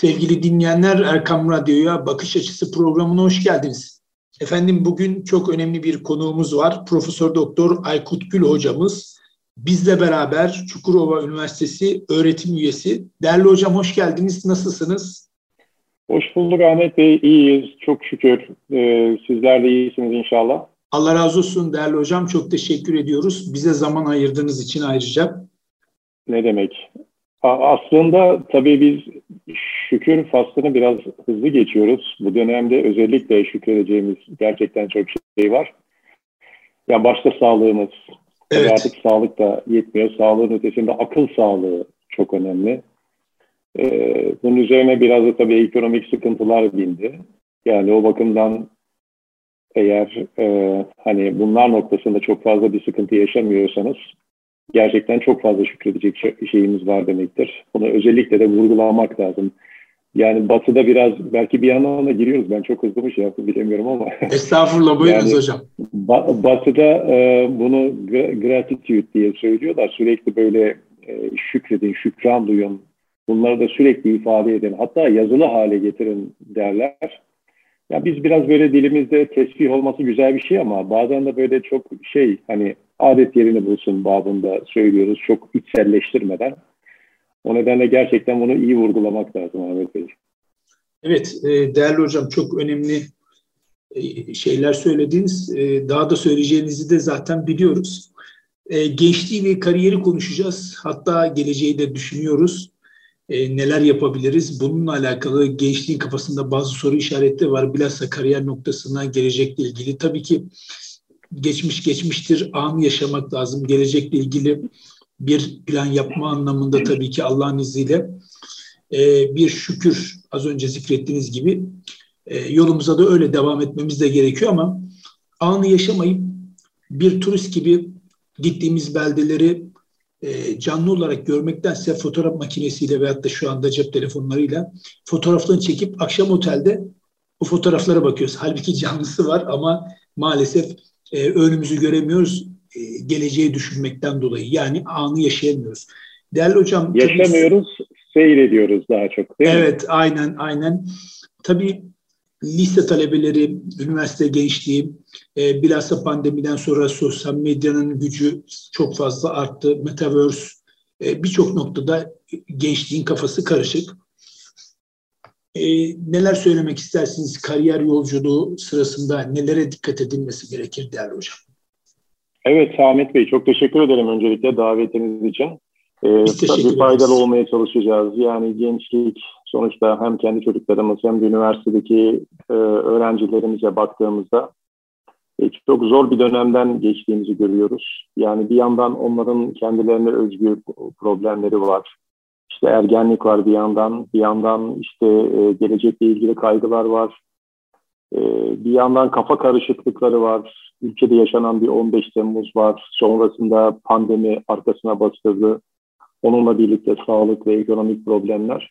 Sevgili dinleyenler Erkam Radyo'ya Bakış Açısı programına hoş geldiniz. Efendim bugün çok önemli bir konuğumuz var. Profesör Doktor Aykut Gül hocamız bizle beraber Çukurova Üniversitesi öğretim üyesi. Değerli hocam hoş geldiniz. Nasılsınız? Hoş bulduk Ahmet Bey. İyiyiz. Çok şükür. Ee, sizler de iyisiniz inşallah. Allah razı olsun değerli hocam. Çok teşekkür ediyoruz. Bize zaman ayırdığınız için ayrıca. Ne demek? Aslında tabii biz şükür faslını biraz hızlı geçiyoruz. Bu dönemde özellikle şükredeceğimiz gerçekten çok şey var. Ya başta sağlığımız, evet. artık sağlık da yetmiyor. Sağlığın ötesinde akıl sağlığı çok önemli. Ee, bunun üzerine biraz da tabii ekonomik sıkıntılar bindi. Yani o bakımdan eğer e, hani bunlar noktasında çok fazla bir sıkıntı yaşamıyorsanız gerçekten çok fazla şükredecek şeyimiz var demektir. Bunu özellikle de vurgulamak lazım. Yani batıda biraz belki bir yandan da giriyoruz. Ben çok hızlı bir şey yaptım bilemiyorum ama. Estağfurullah buyurunuz yani, hocam. Ba- batıda e, bunu gratitude diye söylüyorlar. Sürekli böyle e, şükredin, şükran duyun. Bunları da sürekli ifade edin. Hatta yazılı hale getirin derler. Ya biz biraz böyle dilimizde tesbih olması güzel bir şey ama bazen de böyle çok şey hani adet yerini bulsun babında söylüyoruz çok içselleştirmeden. O nedenle gerçekten bunu iyi vurgulamak lazım Ahmet Bey. Evet e, değerli hocam çok önemli e, şeyler söylediniz. E, daha da söyleyeceğinizi de zaten biliyoruz. Gençliği ve kariyeri konuşacağız. Hatta geleceği de düşünüyoruz neler yapabiliriz? Bununla alakalı gençliğin kafasında bazı soru işaretleri var. Bilhassa kariyer noktasına gelecekle ilgili. Tabii ki geçmiş geçmiştir, anı yaşamak lazım. Gelecekle ilgili bir plan yapma anlamında tabii ki Allah'ın izniyle e, bir şükür az önce zikrettiğiniz gibi e, yolumuza da öyle devam etmemiz de gerekiyor ama anı yaşamayıp bir turist gibi gittiğimiz beldeleri e, canlı olarak görmektense fotoğraf makinesiyle veyahut da şu anda cep telefonlarıyla fotoğraflarını çekip akşam otelde o fotoğraflara bakıyoruz. Halbuki canlısı var ama maalesef e, önümüzü göremiyoruz e, geleceği düşünmekten dolayı. Yani anı yaşayamıyoruz. Değerli hocam. Yaşamıyoruz, tabii, seyrediyoruz daha çok değil evet, mi? aynen aynen. Tabii lise talebeleri, üniversite gençliği, e, bilhassa pandemiden sonra sosyal medyanın gücü çok fazla arttı. Metaverse e, birçok noktada gençliğin kafası karışık. E, neler söylemek istersiniz kariyer yolculuğu sırasında nelere dikkat edilmesi gerekir değerli hocam? Evet Ahmet Bey çok teşekkür ederim öncelikle davetiniz için. Ee, tabii faydalı olmaya çalışacağız. Yani gençlik sonuçta hem kendi çocuklarımız hem de üniversitedeki e, öğrencilerimize baktığımızda e, çok zor bir dönemden geçtiğimizi görüyoruz. Yani bir yandan onların kendilerine özgü problemleri var. İşte ergenlik var bir yandan, bir yandan işte e, gelecekle ilgili kaygılar var. E, bir yandan kafa karışıklıkları var. Ülkede yaşanan bir 15 Temmuz var. Sonrasında pandemi arkasına bastırdı. Onunla birlikte sağlık ve ekonomik problemler.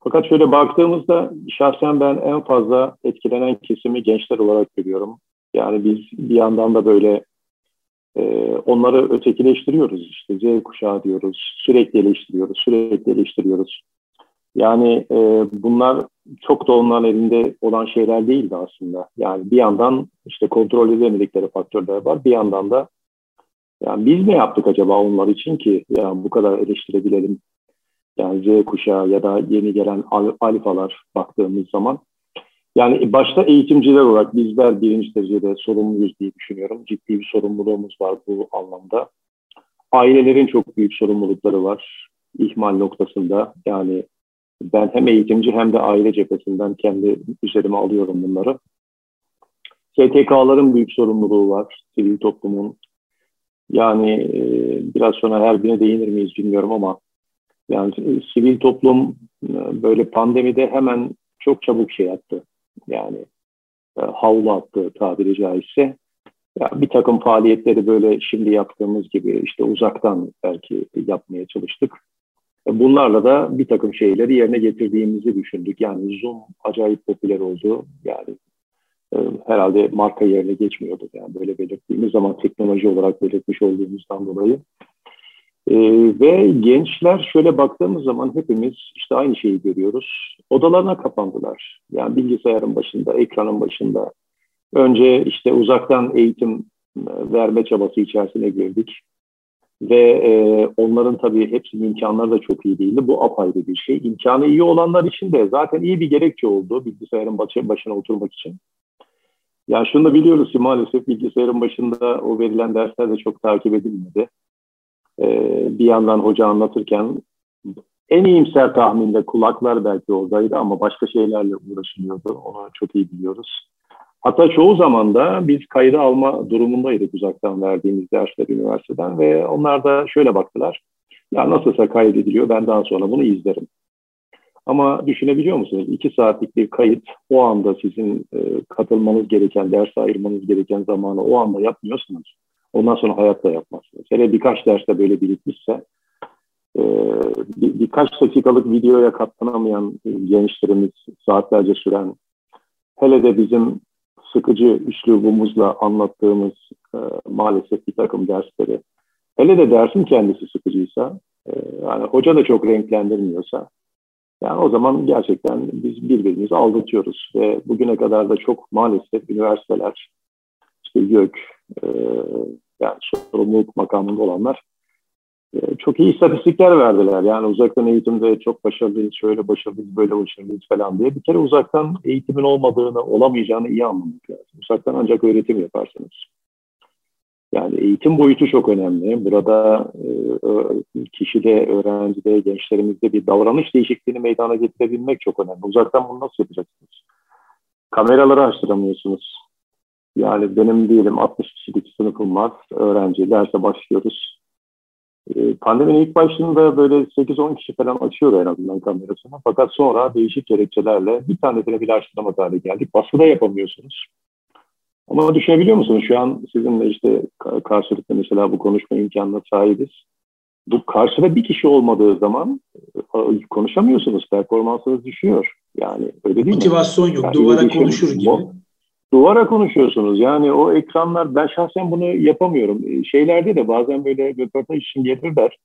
Fakat şöyle baktığımızda şahsen ben en fazla etkilenen kesimi gençler olarak görüyorum. Yani biz bir yandan da böyle e, onları ötekileştiriyoruz işte Z kuşağı diyoruz, sürekli eleştiriyoruz, sürekli eleştiriyoruz. Yani e, bunlar çok da onların elinde olan şeyler değildi aslında. Yani bir yandan işte kontrol edemedikleri faktörler var, bir yandan da yani biz ne yaptık acaba onlar için ki yani bu kadar eleştirebilelim yani Z kuşağı ya da yeni gelen alfalar baktığımız zaman yani başta eğitimciler olarak bizler birinci derecede sorumluyuz diye düşünüyorum. Ciddi bir sorumluluğumuz var bu anlamda. Ailelerin çok büyük sorumlulukları var ihmal noktasında. Yani ben hem eğitimci hem de aile cephesinden kendi üzerime alıyorum bunları. STK'ların büyük sorumluluğu var, sivil toplumun. Yani e, biraz sonra her birine değinir miyiz bilmiyorum ama yani e, sivil toplum e, böyle pandemide hemen çok çabuk şey yaptı. Yani e, havlu attı tabiri caizse. Ya bir takım faaliyetleri böyle şimdi yaptığımız gibi işte uzaktan belki yapmaya çalıştık. Bunlarla da bir takım şeyleri yerine getirdiğimizi düşündük. Yani Zoom acayip popüler oldu. Yani herhalde marka yerine geçmiyordu. Yani böyle belirttiğimiz zaman teknoloji olarak belirtmiş olduğumuzdan dolayı. E, ve gençler şöyle baktığımız zaman hepimiz işte aynı şeyi görüyoruz. Odalarına kapandılar. Yani bilgisayarın başında, ekranın başında. Önce işte uzaktan eğitim e, verme çabası içerisine girdik. Ve e, onların tabii hepsinin imkanları da çok iyi değildi. Bu apayrı bir şey. İmkanı iyi olanlar için de zaten iyi bir gerekçe oldu bilgisayarın başına oturmak için. Yani şunu da biliyoruz ki maalesef bilgisayarın başında o verilen dersler de çok takip edilmedi. Ee, bir yandan hoca anlatırken en iyimser tahminde kulaklar belki oradaydı ama başka şeylerle uğraşılıyordu. Onu çok iyi biliyoruz. Hatta çoğu zaman da biz kaydı alma durumundaydık uzaktan verdiğimiz dersler üniversiteden ve onlar da şöyle baktılar. Ya nasılsa kaydediliyor ben daha sonra bunu izlerim. Ama düşünebiliyor musunuz? İki saatlik bir kayıt o anda sizin e, katılmanız gereken, ders ayırmanız gereken zamanı o anda yapmıyorsunuz. Ondan sonra hayatta yapmazsınız. Hele birkaç derste böyle birikmişse e, bir, birkaç dakikalık videoya katlanamayan e, gençlerimiz saatlerce süren hele de bizim sıkıcı üslubumuzla anlattığımız e, maalesef bir takım dersleri. Hele de dersin kendisi sıkıcıysa e, yani hoca da çok renklendirmiyorsa yani o zaman gerçekten biz birbirimizi aldatıyoruz. Ve bugüne kadar da çok maalesef üniversiteler, işte YÖK, e, yani sorumluluk makamında olanlar çok iyi istatistikler verdiler. Yani uzaktan eğitimde çok başarılıyız, şöyle başarılıyız, böyle başarılıyız falan diye. Bir kere uzaktan eğitimin olmadığını, olamayacağını iyi anlamak lazım. Uzaktan ancak öğretim yaparsınız. Yani eğitim boyutu çok önemli. Burada e, kişide, öğrencide, gençlerimizde bir davranış değişikliğini meydana getirebilmek çok önemli. Uzaktan bunu nasıl yapacaksınız? Kameraları açtıramıyorsunuz. Yani benim diyelim 60 kişilik sınıfım var. Öğrenci, derse başlıyoruz. E, pandeminin ilk başında böyle 8-10 kişi falan açıyor en azından kamerasını. Fakat sonra değişik gerekçelerle bir tanesine bile açtırama hale geldik. Baskıda yapamıyorsunuz. Ama düşünebiliyor musunuz? Şu an sizinle işte karşılıklı mesela bu konuşma imkanına sahibiz. Bu karşıda bir kişi olmadığı zaman e, konuşamıyorsunuz. Performansınız düşüyor. Yani öyle değil Motivasyon mi? yok. Yani duvara konuşur gibi. Duvara konuşuyorsunuz. Yani o ekranlar ben şahsen bunu yapamıyorum. E, şeylerde de bazen böyle röportaj için gelirler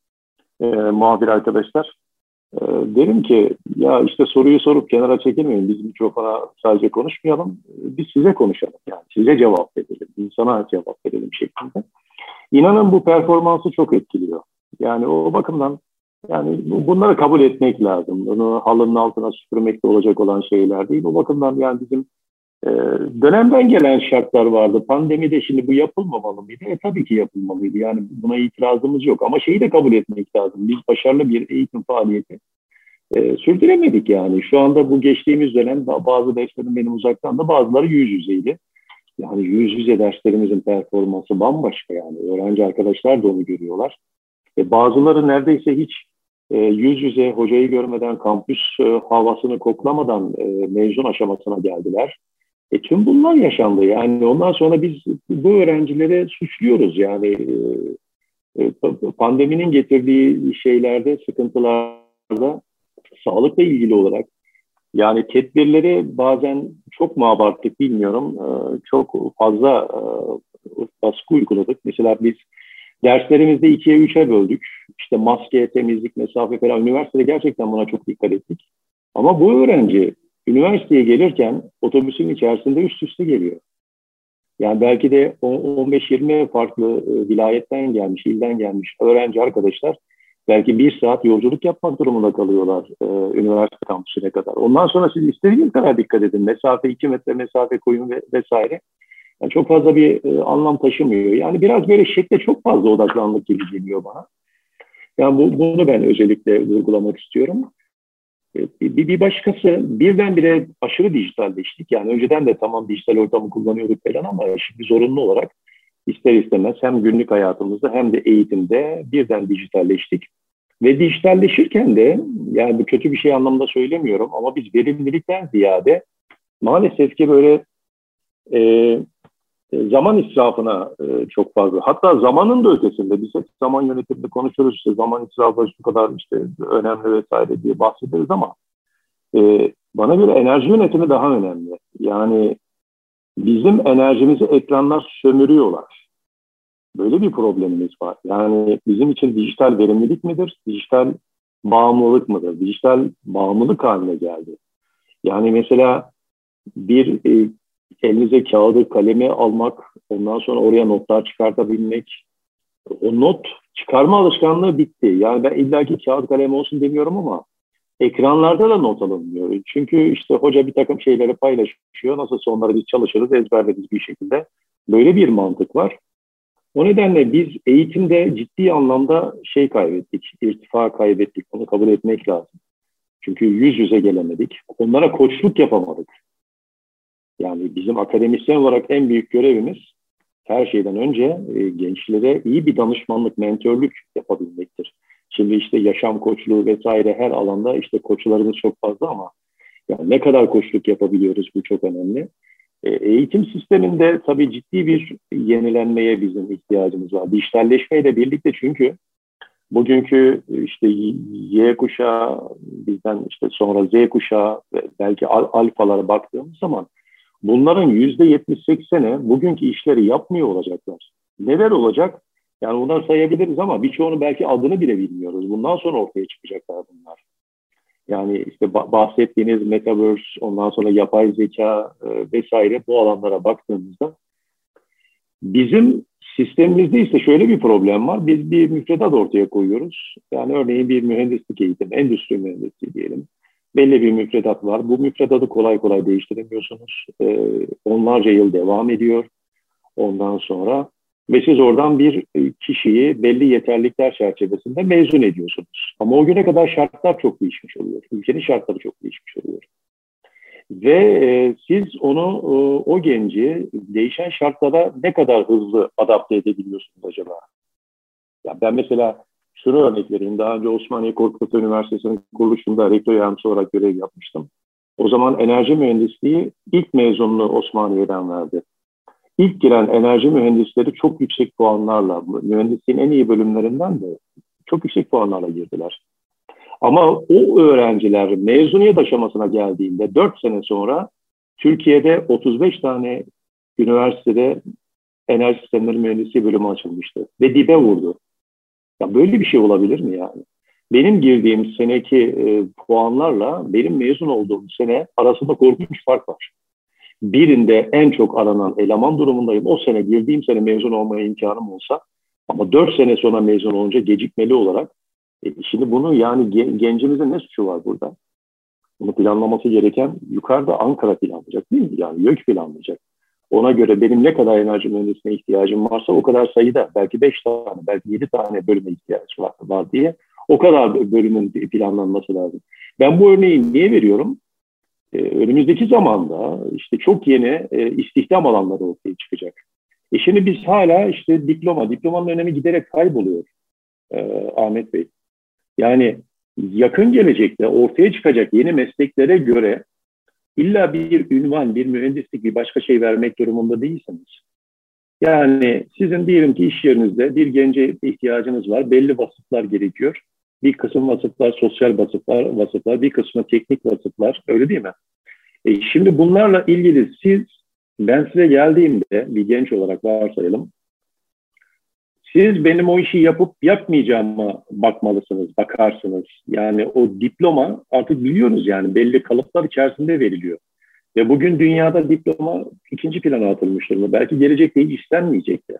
e, muhabir arkadaşlar. Ee, derim ki ya işte soruyu sorup kenara çekilmeyin. Biz mikrofona sadece konuşmayalım. Ee, biz size konuşalım. Yani size cevap verelim. insana cevap verelim şeklinde. İnanın bu performansı çok etkiliyor. Yani o bakımdan yani bunları kabul etmek lazım. Bunu halının altına süpürmekte olacak olan şeyler değil. O bakımdan yani bizim e, dönemden gelen şartlar vardı. Pandemide şimdi bu yapılmamalı mıydı? E tabii ki yapılmalıydı. Yani buna itirazımız yok. Ama şeyi de kabul etmek lazım. Biz başarılı bir eğitim faaliyeti e, sürdüremedik yani. Şu anda bu geçtiğimiz dönem bazı derslerim benim uzaktan da bazıları yüz yüzeydi. Yani yüz yüze derslerimizin performansı bambaşka yani. Öğrenci arkadaşlar da onu görüyorlar. E, bazıları neredeyse hiç e, yüz yüze hocayı görmeden, kampüs e, havasını koklamadan e, mezun aşamasına geldiler. E, tüm bunlar yaşandı. Yani ondan sonra biz bu öğrencilere suçluyoruz. Yani e, e pandeminin getirdiği şeylerde, sıkıntılarda sağlıkla ilgili olarak yani tedbirleri bazen çok mu abarttık bilmiyorum. E, çok fazla baskı uyguladık. Mesela biz derslerimizde ikiye üçe böldük. İşte maske, temizlik, mesafe falan. Üniversitede gerçekten buna çok dikkat ettik. Ama bu öğrenci üniversiteye gelirken otobüsün içerisinde üst üste geliyor. Yani belki de 15-20 farklı e, vilayetten gelmiş, ilden gelmiş öğrenci arkadaşlar belki bir saat yolculuk yapmak durumunda kalıyorlar e, üniversite kampüsüne kadar. Ondan sonra siz istediğiniz kadar dikkat edin. Mesafe iki metre mesafe koyun ve, vesaire. Yani çok fazla bir e, anlam taşımıyor. Yani biraz böyle şekle çok fazla odaklanmak gibi geliyor bana. Yani bu, bunu ben özellikle vurgulamak istiyorum. E, bir, bir başkası birdenbire aşırı dijitalleştik. Yani önceden de tamam dijital ortamı kullanıyorduk falan ama şimdi zorunlu olarak ister istemez hem günlük hayatımızda hem de eğitimde birden dijitalleştik. Ve dijitalleşirken de yani bu kötü bir şey anlamda söylemiyorum ama biz verimlilikten ziyade maalesef ki böyle e, zaman israfına e, çok fazla. Hatta zamanın da ötesinde biz hep zaman yönetiminde konuşuruz işte zaman israfı şu kadar işte önemli vesaire diye bahsederiz ama e, bana göre enerji yönetimi daha önemli. Yani bizim enerjimizi ekranlar sömürüyorlar. Böyle bir problemimiz var. Yani bizim için dijital verimlilik midir? Dijital bağımlılık mıdır? Dijital bağımlılık haline geldi. Yani mesela bir e, elinize kağıdı, kalemi almak, ondan sonra oraya notlar çıkartabilmek, o not çıkarma alışkanlığı bitti. Yani ben illaki kağıt kalem olsun demiyorum ama ekranlarda da not alınmıyor. Çünkü işte hoca bir takım şeyleri paylaşıyor. Nasıl onları biz çalışırız, ezberleriz bir şekilde. Böyle bir mantık var. O nedenle biz eğitimde ciddi anlamda şey kaybettik, irtifa kaybettik. Onu kabul etmek lazım. Çünkü yüz yüze gelemedik. Onlara koçluk yapamadık. Yani bizim akademisyen olarak en büyük görevimiz her şeyden önce e, gençlere iyi bir danışmanlık, mentörlük yapabilmektir. Şimdi işte yaşam koçluğu vesaire her alanda işte koçlarımız çok fazla ama yani ne kadar koçluk yapabiliyoruz bu çok önemli. E, eğitim sisteminde tabii ciddi bir yenilenmeye bizim ihtiyacımız var. Dijitalleşmeyle birlikte çünkü bugünkü işte Y kuşağı bizden işte sonra Z kuşağı belki alfalara baktığımız zaman bunların yüzde yetmiş sekseni bugünkü işleri yapmıyor olacaklar. Neler olacak? Yani bunlar sayabiliriz ama birçoğunu belki adını bile bilmiyoruz. Bundan sonra ortaya çıkacaklar bunlar. Yani işte bahsettiğiniz metaverse, ondan sonra yapay zeka e, vesaire bu alanlara baktığımızda bizim sistemimizde ise şöyle bir problem var. Biz bir müfredat ortaya koyuyoruz. Yani örneğin bir mühendislik eğitimi, endüstri mühendisliği diyelim. Belli bir müfredat var. Bu müfredatı kolay kolay değiştiremiyorsunuz. Ee, onlarca yıl devam ediyor. Ondan sonra ve siz oradan bir e, kişiyi belli yeterlilikler çerçevesinde mezun ediyorsunuz. Ama o güne kadar şartlar çok değişmiş oluyor. Ülkenin şartları çok değişmiş oluyor. Ve e, siz onu, e, o genci değişen şartlara ne kadar hızlı adapte edebiliyorsunuz acaba? Ya ben mesela şunu örnek vereyim. Daha önce Osmaniye Korkut Üniversitesi'nin kuruluşunda rektör yardımcısı olarak görev yapmıştım. O zaman enerji mühendisliği ilk mezununu Osmaniye'den verdi ilk giren enerji mühendisleri çok yüksek puanlarla, mühendisliğin en iyi bölümlerinden de çok yüksek puanlarla girdiler. Ama o öğrenciler mezuniyet aşamasına geldiğinde 4 sene sonra Türkiye'de 35 tane üniversitede enerji sistemleri mühendisliği bölümü açılmıştı ve dibe vurdu. Ya böyle bir şey olabilir mi yani? Benim girdiğim seneki e, puanlarla benim mezun olduğum sene arasında korkunç fark var birinde en çok aranan eleman durumundayım. O sene girdiğim sene mezun olmaya imkanım olsa ama dört sene sonra mezun olunca gecikmeli olarak e, şimdi bunu yani gencimizin ne suçu var burada? Bunu planlaması gereken yukarıda Ankara planlayacak değil mi? Yani YÖK planlayacak. Ona göre benim ne kadar enerji mühendisine ihtiyacım varsa o kadar sayıda belki beş tane belki yedi tane bölüme ihtiyaç var, var diye o kadar bölümün planlanması lazım. Ben bu örneği niye veriyorum? e, önümüzdeki zamanda işte çok yeni e, istihdam alanları ortaya çıkacak. E şimdi biz hala işte diploma, diplomanın önemi giderek kayboluyor e, Ahmet Bey. Yani yakın gelecekte ortaya çıkacak yeni mesleklere göre illa bir ünvan, bir mühendislik, bir başka şey vermek durumunda değilsiniz. Yani sizin diyelim ki iş yerinizde bir gence ihtiyacınız var, belli vasıflar gerekiyor. Bir kısım vasıflar sosyal vasıflar, vasıflar bir kısmı teknik vasıflar. Öyle değil mi? E şimdi bunlarla ilgili siz, ben size geldiğimde bir genç olarak varsayalım. Siz benim o işi yapıp yapmayacağıma bakmalısınız, bakarsınız. Yani o diploma artık biliyoruz yani belli kalıplar içerisinde veriliyor. Ve bugün dünyada diploma ikinci plana atılmış durumda. Belki gelecekte hiç istenmeyecek de.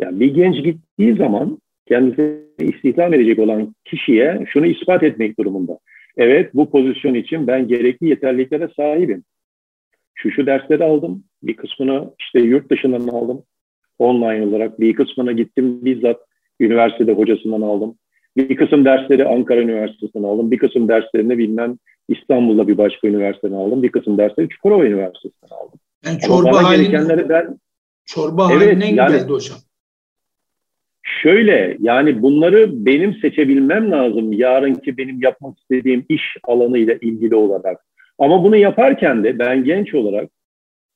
Yani bir genç gittiği zaman kendisini istihdam edecek olan kişiye şunu ispat etmek durumunda. Evet bu pozisyon için ben gerekli yeterliliklere sahibim. Şu şu dersleri aldım. Bir kısmını işte yurt dışından aldım. Online olarak. Bir kısmına gittim bizzat üniversitede hocasından aldım. Bir kısım dersleri Ankara Üniversitesi'nden aldım. Bir kısım derslerini bilmem İstanbul'da bir başka üniversiteden aldım. Bir kısım dersleri Çukurova Üniversitesi'nden aldım. Yani çorba haline, ben, çorba evet, haline yani, geldi hocam. Şöyle yani bunları benim seçebilmem lazım yarınki benim yapmak istediğim iş alanıyla ilgili olarak. Ama bunu yaparken de ben genç olarak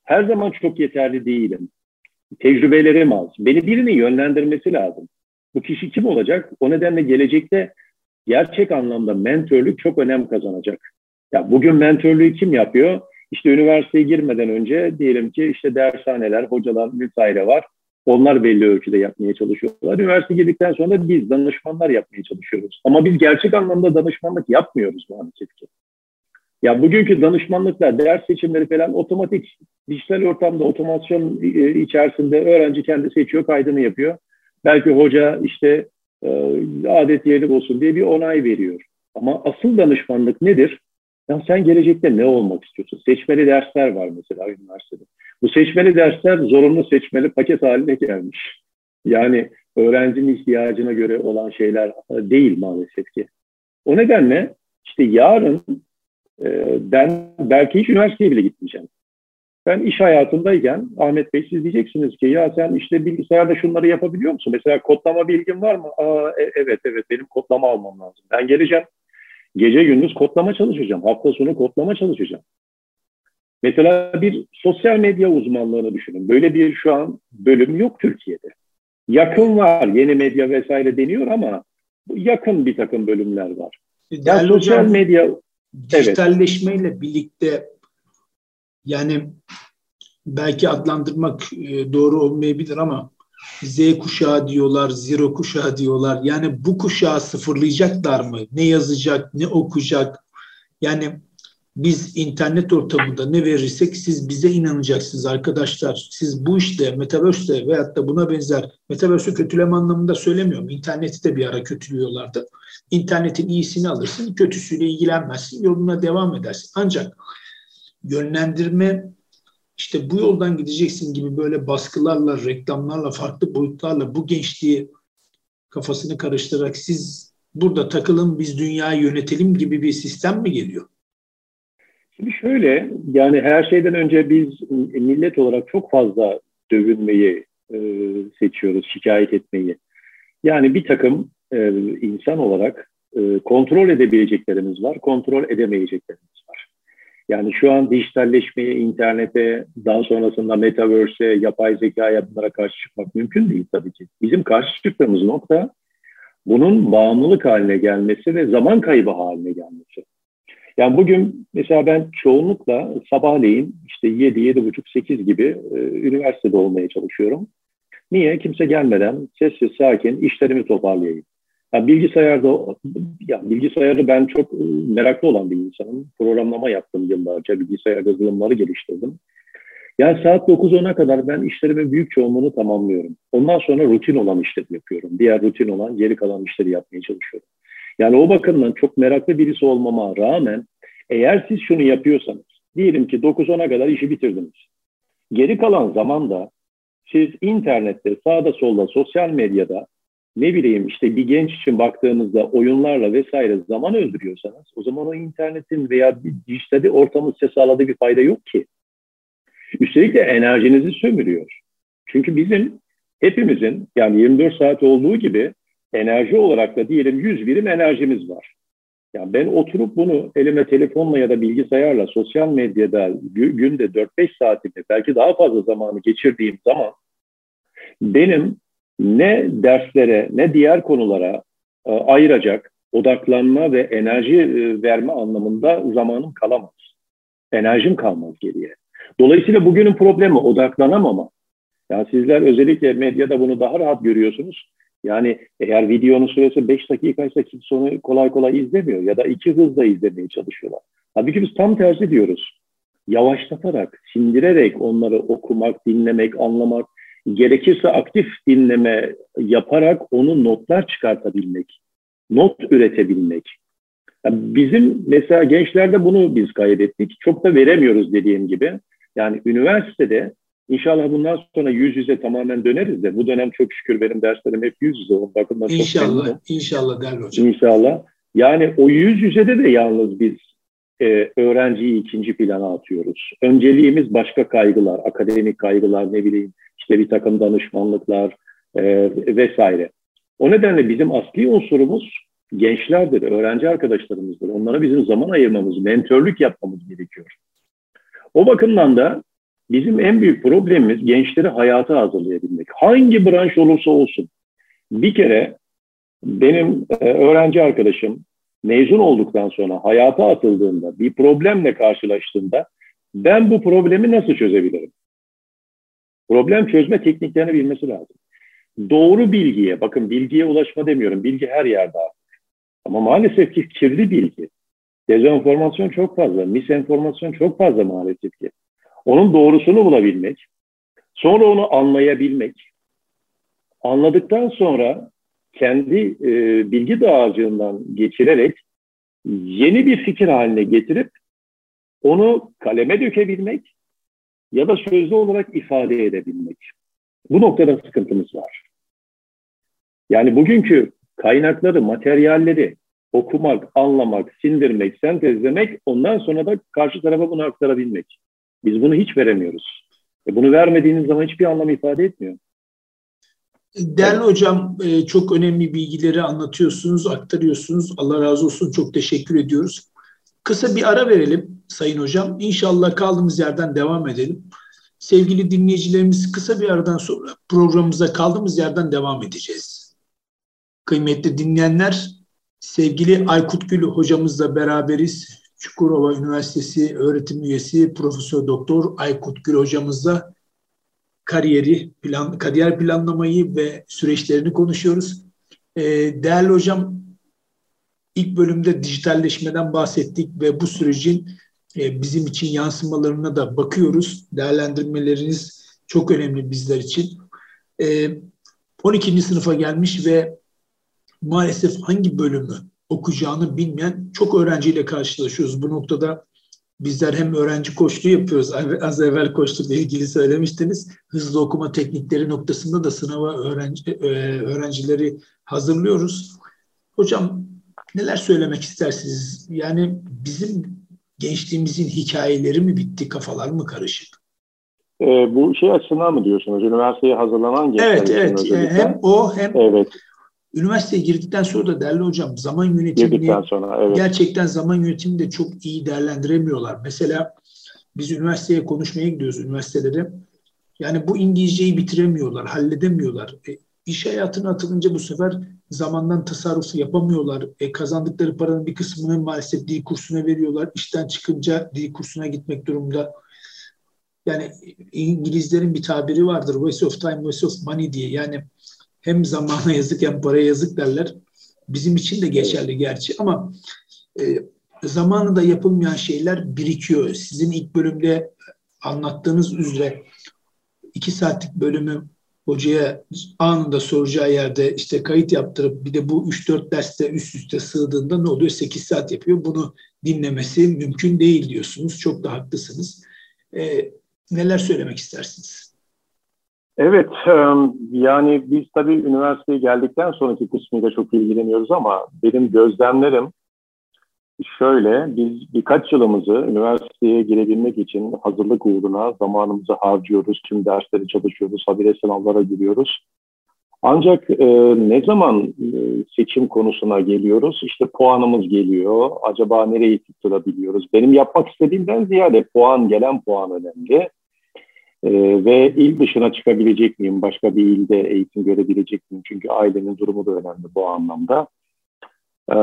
her zaman çok yeterli değilim. Tecrübelerim az. Beni birinin yönlendirmesi lazım. Bu kişi kim olacak? O nedenle gelecekte gerçek anlamda mentörlük çok önem kazanacak. Ya bugün mentörlüğü kim yapıyor? İşte üniversiteye girmeden önce diyelim ki işte dershaneler, hocalar vesaire var Onlar belli ölçüde yapmaya çalışıyorlar. Üniversite girdikten sonra biz danışmanlar yapmaya çalışıyoruz. Ama biz gerçek anlamda danışmanlık yapmıyoruz maalesef ki. Ya bugünkü danışmanlıklar, ders seçimleri falan otomatik, dijital ortamda otomasyon e, içerisinde öğrenci kendi seçiyor, kaydını yapıyor. Belki hoca işte e, adet yeri olsun diye bir onay veriyor. Ama asıl danışmanlık nedir? Ya sen gelecekte ne olmak istiyorsun? Seçmeli dersler var mesela üniversitede. Bu seçmeli dersler zorunlu seçmeli paket haline gelmiş. Yani öğrencinin ihtiyacına göre olan şeyler e, değil maalesef ki. O nedenle işte yarın e, ben belki hiç üniversiteye bile gitmeyeceğim. Ben iş hayatındayken Ahmet Bey siz diyeceksiniz ki ya sen işte bilgisayarda şunları yapabiliyor musun? Mesela kodlama bilgin var mı? Aa, e, evet evet benim kodlama almam lazım. Ben geleceğim. Gece gündüz kodlama çalışacağım. Hafta sonu kodlama çalışacağım. Mesela bir sosyal medya uzmanlığını düşünün. Böyle bir şu an bölüm yok Türkiye'de. Yakın var, yeni medya vesaire deniyor ama yakın bir takım bölümler var. Yani sosyal hocam, medya dijitalleşmeyle evet. birlikte yani belki adlandırmak e, doğru olmayabilir ama Z kuşağı diyorlar, zero kuşağı diyorlar. Yani bu kuşağı sıfırlayacaklar mı? Ne yazacak, ne okuyacak? Yani biz internet ortamında ne verirsek siz bize inanacaksınız arkadaşlar. Siz bu işte Metaverse'de veyahut da buna benzer Metaverse'ü kötüleme anlamında söylemiyorum. İnterneti de bir ara kötülüyorlardı. İnternetin iyisini alırsın, kötüsüyle ilgilenmezsin, yoluna devam edersin. Ancak yönlendirme işte bu yoldan gideceksin gibi böyle baskılarla, reklamlarla, farklı boyutlarla bu gençliği kafasını karıştırarak siz burada takılın biz dünyayı yönetelim gibi bir sistem mi geliyor? Şimdi şöyle, yani her şeyden önce biz millet olarak çok fazla dövünmeyi e, seçiyoruz, şikayet etmeyi. Yani bir takım e, insan olarak e, kontrol edebileceklerimiz var, kontrol edemeyeceklerimiz var. Yani şu an dijitalleşmeye, internete, daha sonrasında metaverse'e, yapay zekaya bunlara karşı çıkmak mümkün değil tabii ki. Bizim karşı çıktığımız nokta bunun bağımlılık haline gelmesi ve zaman kaybı haline gelmesi. Yani bugün mesela ben çoğunlukla sabahleyin işte 7, 7.30, 8 gibi e, üniversitede olmaya çalışıyorum. Niye? Kimse gelmeden sessiz, sakin işlerimi toparlayayım. Yani bilgisayarda, ya bilgisayarı ben çok e, meraklı olan bir insanım. Programlama yaptım yıllarca, bilgisayar yazılımları geliştirdim. Yani saat 9-10'a kadar ben işlerimin büyük çoğunluğunu tamamlıyorum. Ondan sonra rutin olan işleri yapıyorum. Diğer rutin olan geri kalan işleri yapmaya çalışıyorum. Yani o bakımdan çok meraklı birisi olmama rağmen eğer siz şunu yapıyorsanız, diyelim ki 9-10'a kadar işi bitirdiniz. Geri kalan zamanda siz internette, sağda solda, sosyal medyada ne bileyim işte bir genç için baktığınızda oyunlarla vesaire zaman öldürüyorsanız o zaman o internetin veya bir dijitalde ortamın size sağladığı bir fayda yok ki. Üstelik de enerjinizi sömürüyor. Çünkü bizim hepimizin yani 24 saat olduğu gibi enerji olarak da diyelim 100 birim enerjimiz var. Yani ben oturup bunu elime telefonla ya da bilgisayarla sosyal medyada günde 4-5 saatimi belki daha fazla zamanı geçirdiğim zaman benim ne derslere ne diğer konulara e, ayıracak odaklanma ve enerji e, verme anlamında zamanım kalamaz. Enerjim kalmaz geriye. Dolayısıyla bugünün problemi odaklanamama. Yani sizler özellikle medyada bunu daha rahat görüyorsunuz. Yani eğer videonun süresi 5 dakikaysa kimse onu kolay kolay izlemiyor ya da iki hızla izlemeye çalışıyorlar. Halbuki biz tam tersi diyoruz. Yavaşlatarak, sindirerek onları okumak, dinlemek, anlamak, gerekirse aktif dinleme yaparak onu notlar çıkartabilmek, not üretebilmek. Yani bizim mesela gençlerde bunu biz kaybettik. Çok da veremiyoruz dediğim gibi. Yani üniversitede İnşallah bundan sonra yüz yüze tamamen döneriz de bu dönem çok şükür benim derslerim hep yüz yüze. O bakımdan inşallah, çok inşallah değerli hocam. İnşallah. Yani o yüz yüzede de yalnız biz e, öğrenciyi ikinci plana atıyoruz. Önceliğimiz başka kaygılar, akademik kaygılar, ne bileyim işte bir takım danışmanlıklar e, vesaire. O nedenle bizim asli unsurumuz gençlerdir, öğrenci arkadaşlarımızdır. Onlara bizim zaman ayırmamız, mentörlük yapmamız gerekiyor. O bakımdan da Bizim en büyük problemimiz gençleri hayata hazırlayabilmek. Hangi branş olursa olsun. Bir kere benim e, öğrenci arkadaşım mezun olduktan sonra hayata atıldığında, bir problemle karşılaştığında ben bu problemi nasıl çözebilirim? Problem çözme tekniklerini bilmesi lazım. Doğru bilgiye, bakın bilgiye ulaşma demiyorum. Bilgi her yerde artık. Ama maalesef ki kirli bilgi. Dezenformasyon çok fazla, misenformasyon çok fazla maalesef ki. Onun doğrusunu bulabilmek, sonra onu anlayabilmek, anladıktan sonra kendi e, bilgi dağarcığından geçirerek yeni bir fikir haline getirip onu kaleme dökebilmek ya da sözlü olarak ifade edebilmek. Bu noktada sıkıntımız var. Yani bugünkü kaynakları, materyalleri okumak, anlamak, sindirmek, sentezlemek, ondan sonra da karşı tarafa bunu aktarabilmek. Biz bunu hiç veremiyoruz. E bunu vermediğiniz zaman hiçbir anlam ifade etmiyor. Değerli hocam e, çok önemli bilgileri anlatıyorsunuz, aktarıyorsunuz. Allah razı olsun. Çok teşekkür ediyoruz. Kısa bir ara verelim Sayın Hocam. İnşallah kaldığımız yerden devam edelim. Sevgili dinleyicilerimiz kısa bir aradan sonra programımıza kaldığımız yerden devam edeceğiz. Kıymetli dinleyenler, sevgili Aykut Gül hocamızla beraberiz. Çukurova Üniversitesi öğretim üyesi Profesör Doktor Aykut Gül hocamızla kariyeri, plan, kariyer planlamayı ve süreçlerini konuşuyoruz. Ee, değerli hocam, ilk bölümde dijitalleşmeden bahsettik ve bu sürecin e, bizim için yansımalarına da bakıyoruz. Değerlendirmeleriniz çok önemli bizler için. E, 12. sınıfa gelmiş ve maalesef hangi bölümü okuyacağını bilmeyen çok öğrenciyle karşılaşıyoruz. Bu noktada Bizler hem öğrenci koçluğu yapıyoruz. Az evvel koçlukla ilgili söylemiştiniz. Hızlı okuma teknikleri noktasında da sınava öğrenci, e, öğrencileri hazırlıyoruz. Hocam neler söylemek istersiniz? Yani bizim gençliğimizin hikayeleri mi bitti, kafalar mı karışık? E, bu şey açısından mı diyorsunuz? Üniversiteye hazırlanan gençler Evet, evet. E, hem o hem evet. Üniversiteye girdikten sonra da değerli hocam zaman yönetimini sonra, evet. gerçekten zaman yönetimini de çok iyi değerlendiremiyorlar. Mesela biz üniversiteye konuşmaya gidiyoruz üniversitelere. Yani bu İngilizceyi bitiremiyorlar, halledemiyorlar. E, iş hayatına atılınca bu sefer zamandan tasarrufu yapamıyorlar. E, kazandıkları paranın bir kısmını maalesef dil kursuna veriyorlar. İşten çıkınca dil kursuna gitmek durumunda. Yani İngilizlerin bir tabiri vardır. Waste of time, waste of money diye. Yani hem zamana yazık hem paraya yazık derler. Bizim için de geçerli gerçi ama e, zamanında yapılmayan şeyler birikiyor. Sizin ilk bölümde anlattığınız üzere iki saatlik bölümü hocaya anında soracağı yerde işte kayıt yaptırıp bir de bu 3-4 derste üst üste sığdığında ne oluyor? 8 saat yapıyor. Bunu dinlemesi mümkün değil diyorsunuz. Çok da haklısınız. E, neler söylemek istersiniz? Evet, yani biz tabii üniversiteye geldikten sonraki kısmıyla çok ilgileniyoruz ama benim gözlemlerim şöyle, biz birkaç yılımızı üniversiteye girebilmek için hazırlık uğruna zamanımızı harcıyoruz, tüm dersleri çalışıyoruz, habire sınavlara giriyoruz. Ancak e, ne zaman e, seçim konusuna geliyoruz, işte puanımız geliyor, acaba nereyi tutturabiliyoruz? Benim yapmak istediğimden ziyade puan, gelen puan önemli. Ee, ve il dışına çıkabilecek miyim? Başka bir ilde eğitim görebilecek miyim? Çünkü ailenin durumu da önemli bu anlamda. Ee,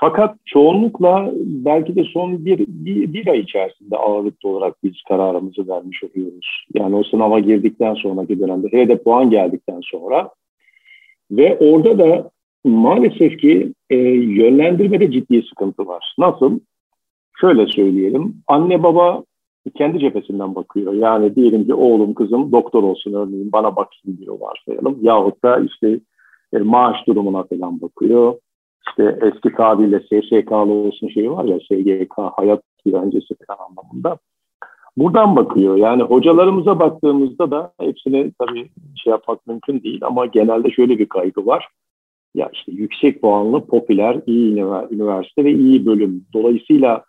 fakat çoğunlukla belki de son bir, bir, bir ay içerisinde ağırlıklı olarak biz kararımızı vermiş oluyoruz. Yani o sınava girdikten sonraki dönemde, hele de puan geldikten sonra ve orada da maalesef ki e, yönlendirmede ciddi sıkıntı var. Nasıl? Şöyle söyleyelim, anne baba kendi cephesinden bakıyor. Yani diyelim ki oğlum kızım doktor olsun örneğin bana baksın diyor varsayalım. Yahut da işte e, maaş durumuna falan bakıyor. İşte eski tabirle SSK'lı olsun şeyi var ya SGK hayat güvencesi falan anlamında. Buradan bakıyor. Yani hocalarımıza baktığımızda da hepsini tabii şey yapmak mümkün değil ama genelde şöyle bir kaygı var. Ya işte yüksek puanlı, popüler, iyi üniversite ve iyi bölüm. Dolayısıyla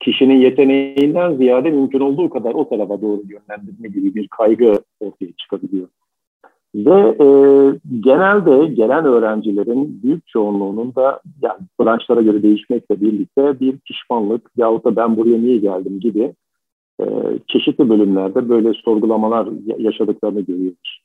kişinin yeteneğinden ziyade mümkün olduğu kadar o tarafa doğru yönlendirme gibi bir kaygı ortaya çıkabiliyor. Ve e, genelde gelen öğrencilerin büyük çoğunluğunun da yani branşlara göre değişmekle birlikte bir pişmanlık yahut da ben buraya niye geldim gibi e, çeşitli bölümlerde böyle sorgulamalar yaşadıklarını görüyoruz.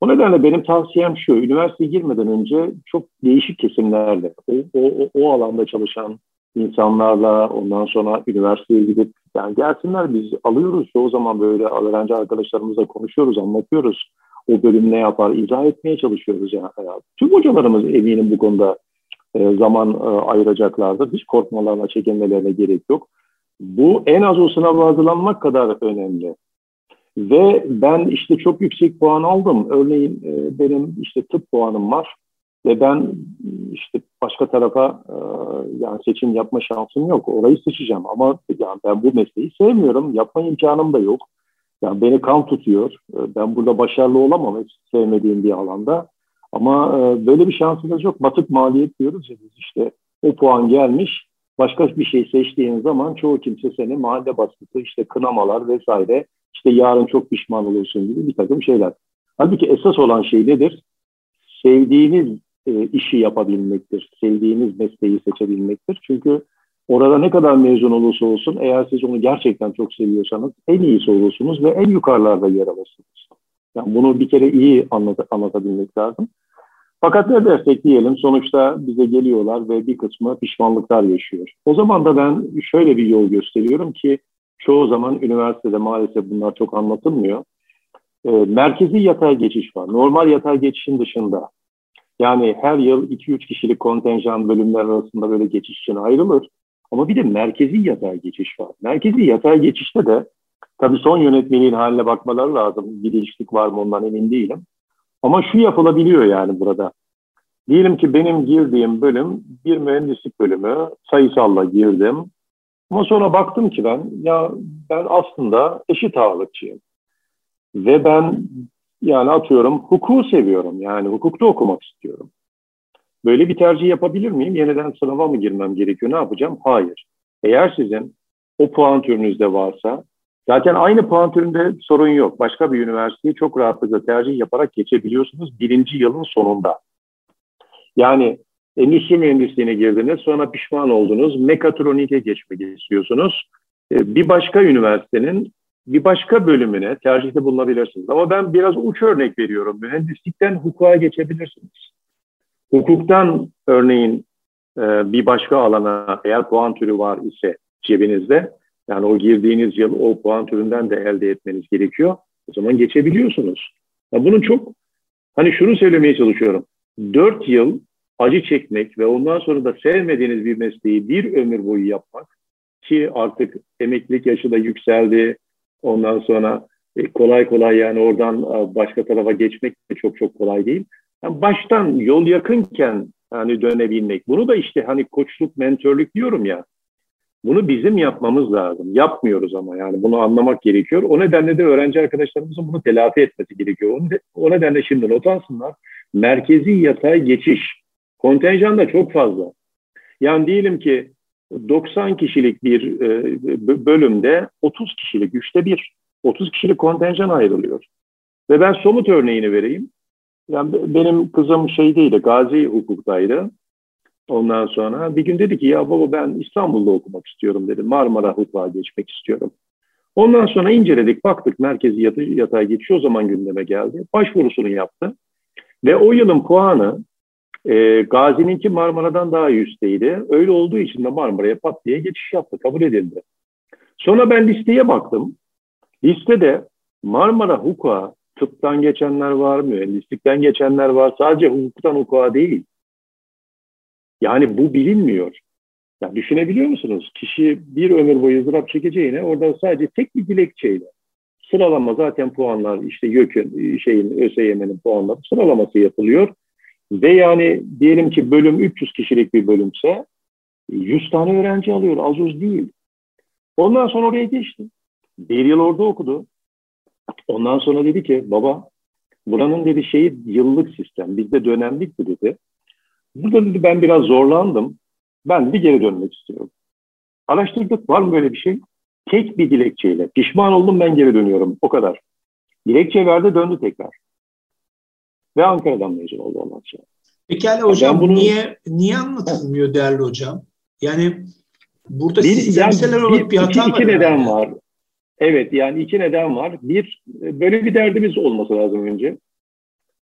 O nedenle benim tavsiyem şu, üniversiteye girmeden önce çok değişik kesimlerle, o, o, o alanda çalışan insanlarla ondan sonra üniversiteye gidip yani gelsinler biz alıyoruz. Çoğu zaman böyle öğrenci arkadaşlarımızla konuşuyoruz, anlatıyoruz. O bölüm ne yapar, izah etmeye çalışıyoruz. Yani. Tüm hocalarımız eminim bu konuda e, zaman e, ayıracaklardır. Hiç korkmalarına, çekinmelerine gerek yok. Bu en az o sınava hazırlanmak kadar önemli. Ve ben işte çok yüksek puan aldım. Örneğin e, benim işte tıp puanım var. Ve ben işte başka tarafa yani seçim yapma şansım yok. Orayı seçeceğim ama yani ben bu mesleği sevmiyorum. Yapma imkanım da yok. Yani beni kan tutuyor. E, ben burada başarılı olamam hiç sevmediğim bir alanda. Ama e, böyle bir şansımız yok. Batık maliyet diyoruz ya biz işte o puan gelmiş. Başka bir şey seçtiğin zaman çoğu kimse seni mahalle baskısı, işte kınamalar vesaire, işte yarın çok pişman oluyorsun gibi bir takım şeyler. Halbuki esas olan şey nedir? Sevdiğiniz e, işi yapabilmektir. Sevdiğiniz mesleği seçebilmektir. Çünkü orada ne kadar mezun olursa olsun eğer siz onu gerçekten çok seviyorsanız en iyisi olursunuz ve en yukarılarda yer alırsınız. Yani bunu bir kere iyi anlat anlatabilmek lazım. Fakat ne dersek diyelim sonuçta bize geliyorlar ve bir kısmı pişmanlıklar yaşıyor. O zaman da ben şöyle bir yol gösteriyorum ki çoğu zaman üniversitede maalesef bunlar çok anlatılmıyor. E, merkezi yatay geçiş var. Normal yatay geçişin dışında yani her yıl 2-3 kişilik kontenjan bölümler arasında böyle geçiş için ayrılır. Ama bir de merkezi yatay geçiş var. Merkezi yatay geçişte de tabii son yönetmeliğin haline bakmaları lazım. Bir değişiklik var mı ondan emin değilim. Ama şu yapılabiliyor yani burada. Diyelim ki benim girdiğim bölüm bir mühendislik bölümü. Sayısalla girdim. Ama sonra baktım ki ben ya ben aslında eşit ağırlıkçıyım. Ve ben yani atıyorum hukuku seviyorum. Yani hukukta okumak istiyorum. Böyle bir tercih yapabilir miyim? Yeniden sınava mı girmem gerekiyor? Ne yapacağım? Hayır. Eğer sizin o puan türünüzde varsa zaten aynı puan türünde sorun yok. Başka bir üniversiteyi çok rahatlıkla tercih yaparak geçebiliyorsunuz birinci yılın sonunda. Yani endüstri mühendisliğine girdiniz sonra pişman oldunuz. Mekatronik'e geçmek istiyorsunuz. Ee, bir başka üniversitenin bir başka bölümüne tercihte bulunabilirsiniz. Ama ben biraz uç örnek veriyorum. Mühendislikten hukuka geçebilirsiniz. Hukuktan örneğin e, bir başka alana eğer puan türü var ise cebinizde yani o girdiğiniz yıl o puan türünden de elde etmeniz gerekiyor. O zaman geçebiliyorsunuz. Ya bunun çok hani şunu söylemeye çalışıyorum. Dört yıl acı çekmek ve ondan sonra da sevmediğiniz bir mesleği bir ömür boyu yapmak ki artık emeklilik yaşı da yükseldi, Ondan sonra e, kolay kolay yani oradan e, başka tarafa geçmek de çok çok kolay değil. Yani baştan yol yakınken hani dönebilmek. Bunu da işte hani koçluk, mentörlük diyorum ya. Bunu bizim yapmamız lazım. Yapmıyoruz ama yani bunu anlamak gerekiyor. O nedenle de öğrenci arkadaşlarımızın bunu telafi etmesi gerekiyor. O nedenle şimdi not alsınlar. Merkezi yatay geçiş. Kontenjan da çok fazla. Yani diyelim ki 90 kişilik bir e, bölümde 30 kişilik, üçte bir, 30 kişilik kontenjan ayrılıyor. Ve ben somut örneğini vereyim. Yani benim kızım şeydeydi, Gazi hukuktaydı. Ondan sonra bir gün dedi ki ya baba ben İstanbul'da okumak istiyorum dedi. Marmara hukuka geçmek istiyorum. Ondan sonra inceledik, baktık merkezi yatay, yatay geçiş o zaman gündeme geldi. Başvurusunu yaptı. Ve o yılın puanı e, Gazi'ninki Marmara'dan daha üstteydi. Öyle olduğu için de Marmara'ya pat diye geçiş yaptı, kabul edildi. Sonra ben listeye baktım. Listede Marmara hukuka tıptan geçenler var, mühendislikten geçenler var. Sadece hukuktan hukuka değil. Yani bu bilinmiyor. Yani düşünebiliyor musunuz? Kişi bir ömür boyu ızdırap çekeceğine orada sadece tek bir dilekçeyle sıralama zaten puanlar işte YÖK'ün şeyin ÖSYM'nin puanları sıralaması yapılıyor. Ve yani diyelim ki bölüm 300 kişilik bir bölümse 100 tane öğrenci alıyor. Az uz değil. Ondan sonra oraya geçti. Bir yıl orada okudu. Ondan sonra dedi ki baba buranın dedi şeyi yıllık sistem. Bizde dönemlikti dedi. Burada dedi ben biraz zorlandım. Ben bir geri dönmek istiyorum. Araştırdık var mı böyle bir şey? Tek bir dilekçeyle. Pişman oldum ben geri dönüyorum. O kadar. Dilekçe verdi döndü tekrar. Ve Ankara'dan mezun oldu ondan sonra. Pekala hocam bunu... niye niye anlatılmıyor değerli hocam? Yani burada bir, sistemsel yani, olarak bir, bir hata iki, var. İki neden yani. var. Evet yani iki neden var. Bir, böyle bir derdimiz olması lazım önce.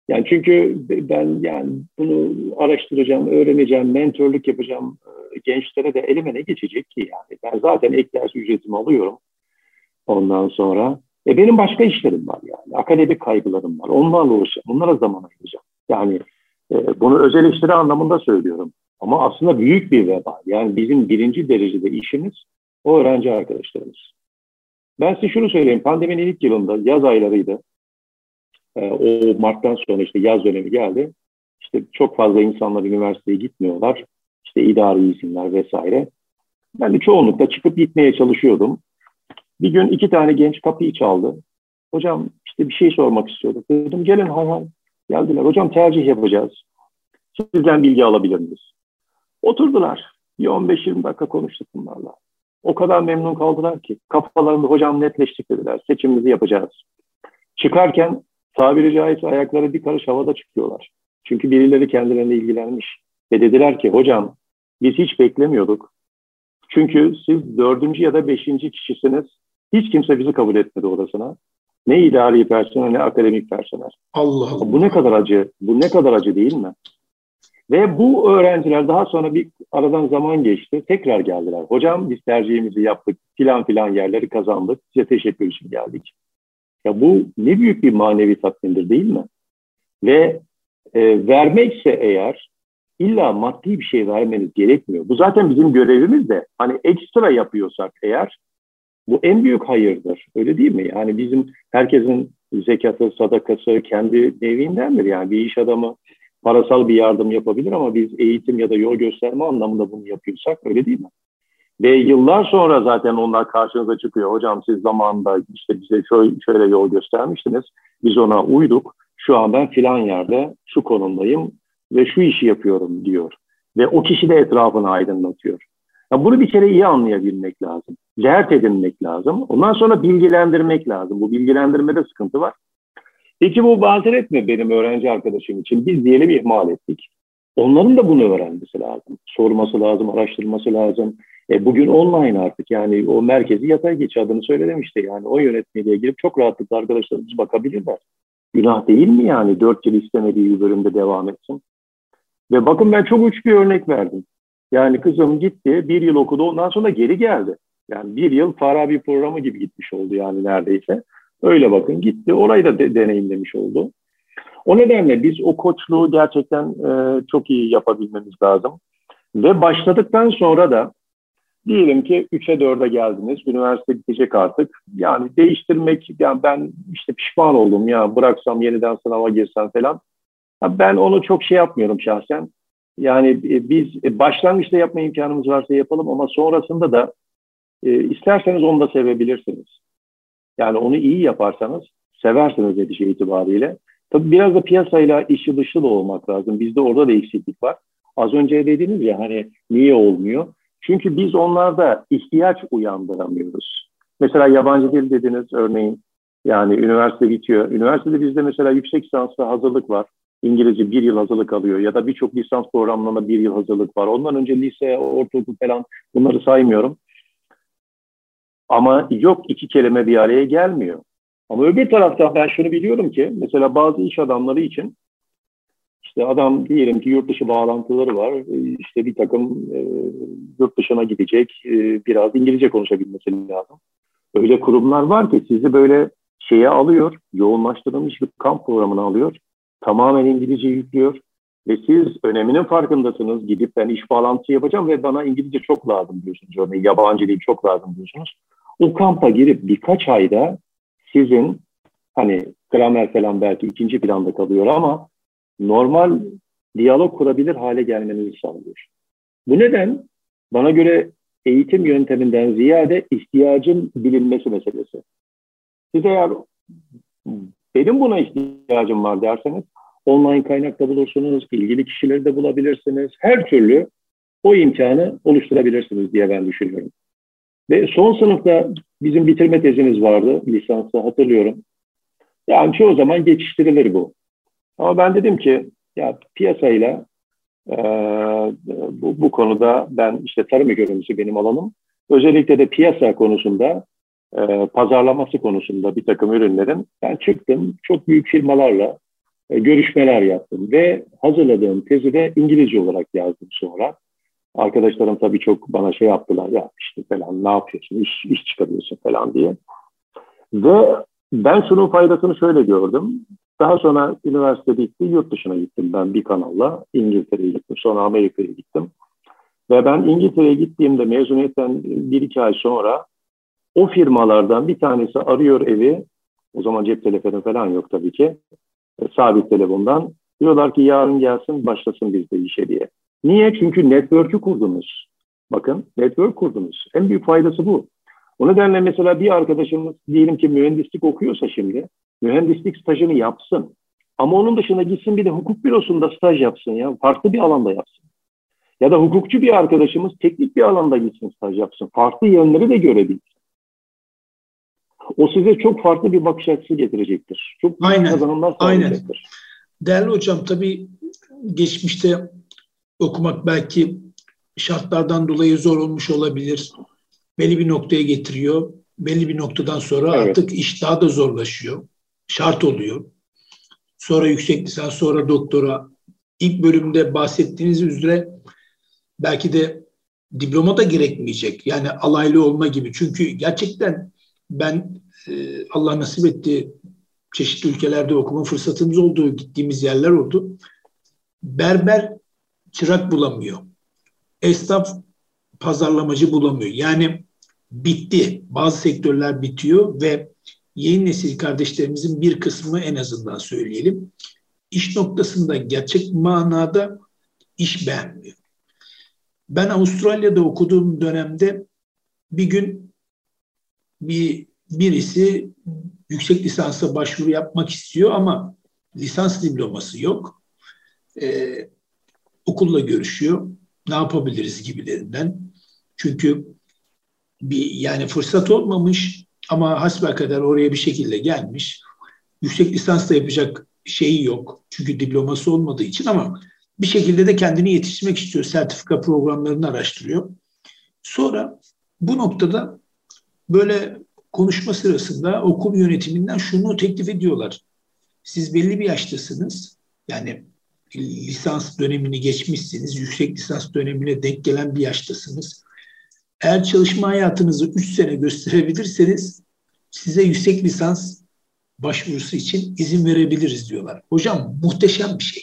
Yani çünkü ben yani bunu araştıracağım, öğreneceğim, mentorluk yapacağım e, gençlere de elime ne geçecek ki yani. Ben zaten ek ders ücretimi alıyorum ondan sonra. E benim başka işlerim var yani. Akademik kaygılarım var. Onlarla uğraşacağım. Onlara zaman ayıracağım. Yani e, bunu özel eleştiri anlamında söylüyorum. Ama aslında büyük bir veba. Yani bizim birinci derecede işimiz o öğrenci arkadaşlarımız. Ben size şunu söyleyeyim. Pandeminin ilk yılında yaz aylarıydı. E, o Mart'tan sonra işte yaz dönemi geldi. İşte çok fazla insanlar üniversiteye gitmiyorlar. İşte idari izinler vesaire. Ben de çoğunlukla çıkıp gitmeye çalışıyordum. Bir gün iki tane genç kapıyı çaldı. Hocam işte bir şey sormak istiyorduk. Dedim gelin hay hay. Geldiler. Hocam tercih yapacağız. Sizden bilgi alabilir miyiz? Oturdular. Bir 15-20 dakika konuştuk bunlarla. O kadar memnun kaldılar ki kafalarında hocam netleştik dediler. Seçimimizi yapacağız. Çıkarken tabiri caizse ayakları bir karış havada çıkıyorlar. Çünkü birileri kendilerine ilgilenmiş. Ve dediler ki hocam biz hiç beklemiyorduk. Çünkü siz dördüncü ya da beşinci kişisiniz. Hiç kimse bizi kabul etmedi odasına. Ne idari personel ne akademik personel. Allah Allah. Bu ne kadar acı. Bu ne kadar acı değil mi? Ve bu öğrenciler daha sonra bir aradan zaman geçti. Tekrar geldiler. Hocam biz tercihimizi yaptık. Filan filan yerleri kazandık. Size teşekkür için geldik. Ya bu ne büyük bir manevi tatmindir değil mi? Ve e, vermekse eğer illa maddi bir şey vermeniz gerekmiyor. Bu zaten bizim görevimiz de hani ekstra yapıyorsak eğer bu en büyük hayırdır. Öyle değil mi? Yani bizim herkesin zekatı, sadakası kendi nevindendir. Yani bir iş adamı parasal bir yardım yapabilir ama biz eğitim ya da yol gösterme anlamında bunu yapıyorsak öyle değil mi? Ve yıllar sonra zaten onlar karşınıza çıkıyor. Hocam siz zamanında işte bize şöyle, şöyle yol göstermiştiniz. Biz ona uyduk. Şu an ben filan yerde şu konumdayım ve şu işi yapıyorum diyor. Ve o kişi de etrafını aydınlatıyor. Ya bunu bir kere iyi anlayabilmek lazım. Dert edinmek lazım. Ondan sonra bilgilendirmek lazım. Bu bilgilendirmede sıkıntı var. Peki bu bazen etme benim öğrenci arkadaşım için. Biz diyelim ihmal ettik. Onların da bunu öğrenmesi lazım. Sorması lazım, araştırması lazım. E, bugün online artık yani o merkezi yatay geç adını söylemişti. Yani o yönetmeliğe girip çok rahatlıkla arkadaşlarımız bakabilirler. Günah değil mi yani dört yıl istemediği bir bölümde devam etsin? Ve bakın ben çok uç bir örnek verdim. Yani kızım gitti, bir yıl okudu, ondan sonra geri geldi. Yani bir yıl Farabi programı gibi gitmiş oldu yani neredeyse. Öyle bakın gitti, orayı da de, deneyimlemiş oldu. O nedenle biz o koçluğu gerçekten e, çok iyi yapabilmemiz lazım. Ve başladıktan sonra da diyelim ki 3'e 4'e geldiniz, üniversite bitecek artık. Yani değiştirmek, yani ben işte pişman oldum ya bıraksam yeniden sınava girsem falan. Ben onu çok şey yapmıyorum şahsen. Yani e, biz e, başlangıçta yapma imkanımız varsa yapalım ama sonrasında da e, isterseniz onu da sevebilirsiniz. Yani onu iyi yaparsanız seversiniz netice itibariyle. Tabii biraz da piyasayla işi dışı da olmak lazım. Bizde orada da eksiklik var. Az önce dediniz ya hani niye olmuyor? Çünkü biz onlarda ihtiyaç uyandıramıyoruz. Mesela yabancı dil dediniz örneğin. Yani üniversite bitiyor. Üniversitede bizde mesela yüksek lisanslı hazırlık var. İngilizce bir yıl hazırlık alıyor ya da birçok lisans programlarında bir yıl hazırlık var. Ondan önce lise, ortaokul falan bunları saymıyorum. Ama yok iki kelime bir araya gelmiyor. Ama öbür taraftan ben şunu biliyorum ki mesela bazı iş adamları için işte adam diyelim ki yurt dışı bağlantıları var. işte bir takım e, yurt dışına gidecek. E, biraz İngilizce konuşabilmesi lazım. Öyle kurumlar var ki sizi böyle şeye alıyor, yoğunlaştırılmış bir kamp programına alıyor tamamen İngilizce yüklüyor ve siz öneminin farkındasınız. Gidip ben iş bağlantısı yapacağım ve bana İngilizce çok lazım diyorsunuz. Örneğin yabancı dil çok lazım diyorsunuz. O kampa girip birkaç ayda sizin hani gramer falan belki ikinci planda kalıyor ama normal diyalog kurabilir hale gelmenizi sağlıyor. Bu neden? Bana göre eğitim yönteminden ziyade ihtiyacın bilinmesi meselesi. Siz eğer benim buna ihtiyacım var derseniz online kaynakta bulursunuz, ilgili kişileri de bulabilirsiniz. Her türlü o imkanı oluşturabilirsiniz diye ben düşünüyorum. Ve son sınıfta bizim bitirme tezimiz vardı lisansta hatırlıyorum. Yani çoğu zaman geçiştirilir bu. Ama ben dedim ki ya piyasayla e, bu, bu konuda ben işte tarım ekonomisi benim alanım. Özellikle de piyasa konusunda e, pazarlaması konusunda bir takım ürünlerin ben çıktım çok büyük firmalarla görüşmeler yaptım ve hazırladığım tezi de İngilizce olarak yazdım sonra. Arkadaşlarım tabii çok bana şey yaptılar ya işte falan ne yapıyorsun iş, iş çıkarıyorsun falan diye. Ve ben şunun faydasını şöyle gördüm. Daha sonra üniversite bitti, yurt dışına gittim ben bir kanalla. İngiltere'ye gittim, sonra Amerika'ya gittim. Ve ben İngiltere'ye gittiğimde mezuniyetten bir iki ay sonra o firmalardan bir tanesi arıyor evi. O zaman cep telefonu falan yok tabii ki. Sabit telefondan. Diyorlar ki yarın gelsin başlasın bizde işe diye. Niye? Çünkü network'ü kurdunuz. Bakın network kurdunuz. En büyük faydası bu. O nedenle mesela bir arkadaşımız diyelim ki mühendislik okuyorsa şimdi mühendislik stajını yapsın. Ama onun dışında gitsin bir de hukuk bürosunda staj yapsın ya. Farklı bir alanda yapsın. Ya da hukukçu bir arkadaşımız teknik bir alanda gitsin staj yapsın. Farklı yönleri de görebilsin. O size çok farklı bir bakış açısı getirecektir. Çok Aynen. kazanımlar sağlayacaktır. Aynen. Değerli hocam tabii geçmişte okumak belki şartlardan dolayı zor olmuş olabilir. Belli bir noktaya getiriyor. Belli bir noktadan sonra evet. artık iş daha da zorlaşıyor. Şart oluyor. Sonra yüksek lisans, sonra doktora. İlk bölümde bahsettiğiniz üzere belki de diploma da gerekmeyecek. Yani alaylı olma gibi. Çünkü gerçekten ben e, Allah nasip etti çeşitli ülkelerde okuma fırsatımız oldu, gittiğimiz yerler oldu. Berber çırak bulamıyor. Esnaf pazarlamacı bulamıyor. Yani bitti. Bazı sektörler bitiyor ve yeni nesil kardeşlerimizin bir kısmı en azından söyleyelim. iş noktasında gerçek manada iş beğenmiyor. Ben Avustralya'da okuduğum dönemde bir gün bir birisi yüksek lisansa başvuru yapmak istiyor ama lisans diploması yok. Ee, okulla görüşüyor. Ne yapabiliriz gibilerinden. Çünkü bir yani fırsat olmamış ama hasbelkader oraya bir şekilde gelmiş. Yüksek lisans da yapacak şeyi yok. Çünkü diploması olmadığı için ama bir şekilde de kendini yetiştirmek istiyor. Sertifika programlarını araştırıyor. Sonra bu noktada böyle konuşma sırasında okul yönetiminden şunu teklif ediyorlar. Siz belli bir yaştasınız. Yani lisans dönemini geçmişsiniz. Yüksek lisans dönemine denk gelen bir yaştasınız. Eğer çalışma hayatınızı 3 sene gösterebilirseniz size yüksek lisans başvurusu için izin verebiliriz diyorlar. Hocam muhteşem bir şey.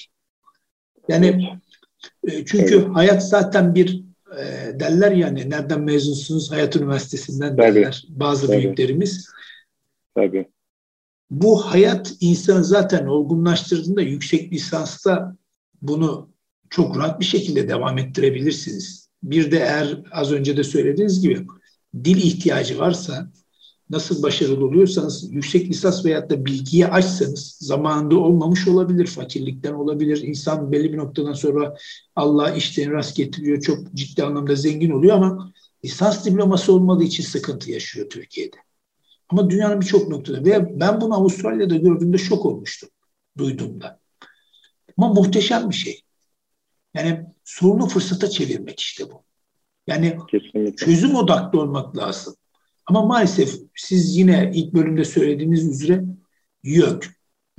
Yani e, çünkü evet. hayat zaten bir e, derler yani nereden mezunsunuz? Hayat Üniversitesi'nden Tabii. derler bazı Tabii. büyüklerimiz. Tabii. Bu hayat insanı zaten olgunlaştırdığında yüksek lisansta bunu çok rahat bir şekilde devam ettirebilirsiniz. Bir de eğer az önce de söylediğiniz gibi dil ihtiyacı varsa nasıl başarılı oluyorsanız yüksek lisans veyahut da bilgiyi açsanız zamanında olmamış olabilir, fakirlikten olabilir. İnsan belli bir noktadan sonra Allah işten rast getiriyor, çok ciddi anlamda zengin oluyor ama lisans diploması olmadığı için sıkıntı yaşıyor Türkiye'de. Ama dünyanın birçok noktada ve ben bunu Avustralya'da gördüğümde şok olmuştum duyduğumda. Ama muhteşem bir şey. Yani sorunu fırsata çevirmek işte bu. Yani Kesinlikle. çözüm odaklı olmak lazım. Ama maalesef siz yine ilk bölümde söylediğiniz üzere YÖK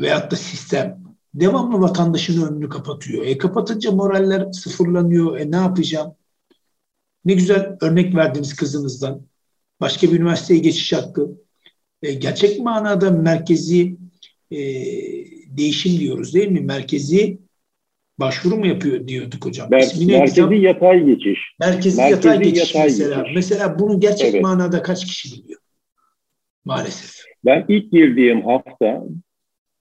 veyahut da sistem devamlı vatandaşın önünü kapatıyor. E kapatınca moraller sıfırlanıyor. E ne yapacağım? Ne güzel örnek verdiniz kızınızdan. Başka bir üniversiteye geçiş hakkı. E, gerçek manada merkezi e, değişim diyoruz değil mi? Merkezi başvuru mu yapıyor diyorduk hocam. Mer İsmini merkezi kitap, yatay geçiş. Merkezi, merkezi yatay geçiş yatay mesela. Geçiş. Mesela bunu gerçek evet. manada kaç kişi biliyor? Maalesef. Ben ilk girdiğim hafta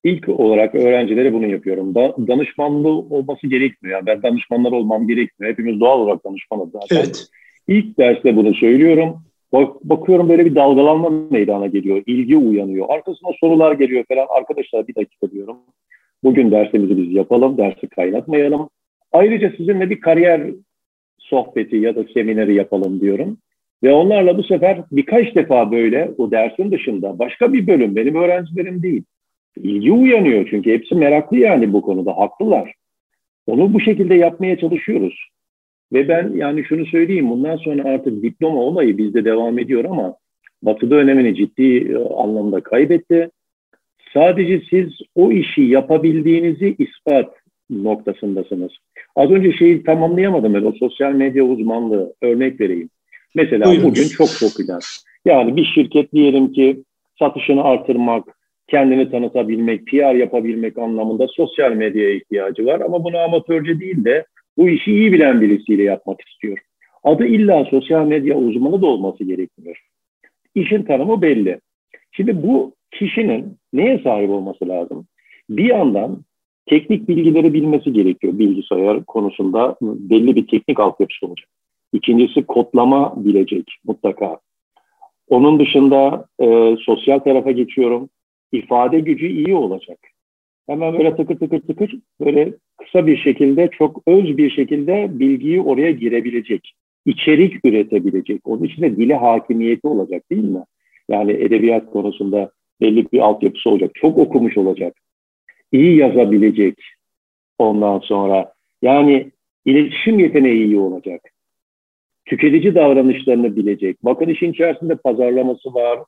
ilk olarak öğrencilere bunu yapıyorum. Da, danışmanlı olması gerekmiyor. Yani ben danışmanlar olmam gerekmiyor. Hepimiz doğal olarak danışmanız zaten. Evet. İlk derste bunu söylüyorum. Bak, bakıyorum böyle bir dalgalanma meydana geliyor. İlgi uyanıyor. Arkasına sorular geliyor falan. Arkadaşlar bir dakika diyorum. Bugün dersimizi biz yapalım, dersi kaynatmayalım. Ayrıca sizinle bir kariyer sohbeti ya da semineri yapalım diyorum. Ve onlarla bu sefer birkaç defa böyle o dersin dışında başka bir bölüm benim öğrencilerim değil. İlgi uyanıyor çünkü hepsi meraklı yani bu konuda haklılar. Onu bu şekilde yapmaya çalışıyoruz. Ve ben yani şunu söyleyeyim bundan sonra artık diploma olayı bizde devam ediyor ama Batı'da önemini ciddi e, anlamda kaybetti Sadece siz o işi yapabildiğinizi ispat noktasındasınız. Az önce şeyi tamamlayamadım ben o sosyal medya uzmanlığı örnek vereyim. Mesela Buyurun. bugün çok popüler. Yani bir şirket diyelim ki satışını artırmak, kendini tanıtabilmek, PR yapabilmek anlamında sosyal medyaya ihtiyacı var. Ama bunu amatörce değil de bu işi iyi bilen birisiyle yapmak istiyor. Adı illa sosyal medya uzmanı da olması gerekmiyor. İşin tanımı belli. Şimdi bu kişinin neye sahip olması lazım? Bir yandan teknik bilgileri bilmesi gerekiyor bilgisayar konusunda belli bir teknik altyapısı olacak. İkincisi kodlama bilecek mutlaka. Onun dışında e, sosyal tarafa geçiyorum. İfade gücü iyi olacak. Hemen böyle tıkır tıkır tıkır böyle kısa bir şekilde çok öz bir şekilde bilgiyi oraya girebilecek. içerik üretebilecek. Onun için de dili hakimiyeti olacak değil mi? Yani edebiyat konusunda belli bir altyapısı olacak. Çok okumuş olacak. İyi yazabilecek ondan sonra. Yani iletişim yeteneği iyi olacak. Tüketici davranışlarını bilecek. Bakın işin içerisinde pazarlaması var,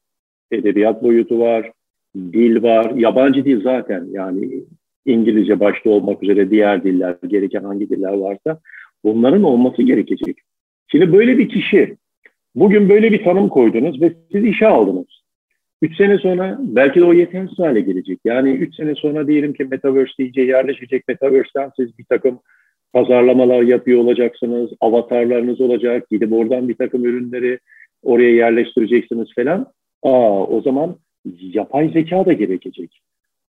edebiyat boyutu var, dil var. Yabancı dil zaten yani İngilizce başta olmak üzere diğer diller, gereken hangi diller varsa bunların olması gerekecek. Şimdi böyle bir kişi, bugün böyle bir tanım koydunuz ve siz işe aldınız. Üç sene sonra belki de o yetersiz hale gelecek. Yani üç sene sonra diyelim ki Metaverse iyice yerleşecek. Metaverse'den siz bir takım pazarlamalar yapıyor olacaksınız. Avatarlarınız olacak. Gidip oradan bir takım ürünleri oraya yerleştireceksiniz falan. Aa, o zaman yapay zeka da gerekecek.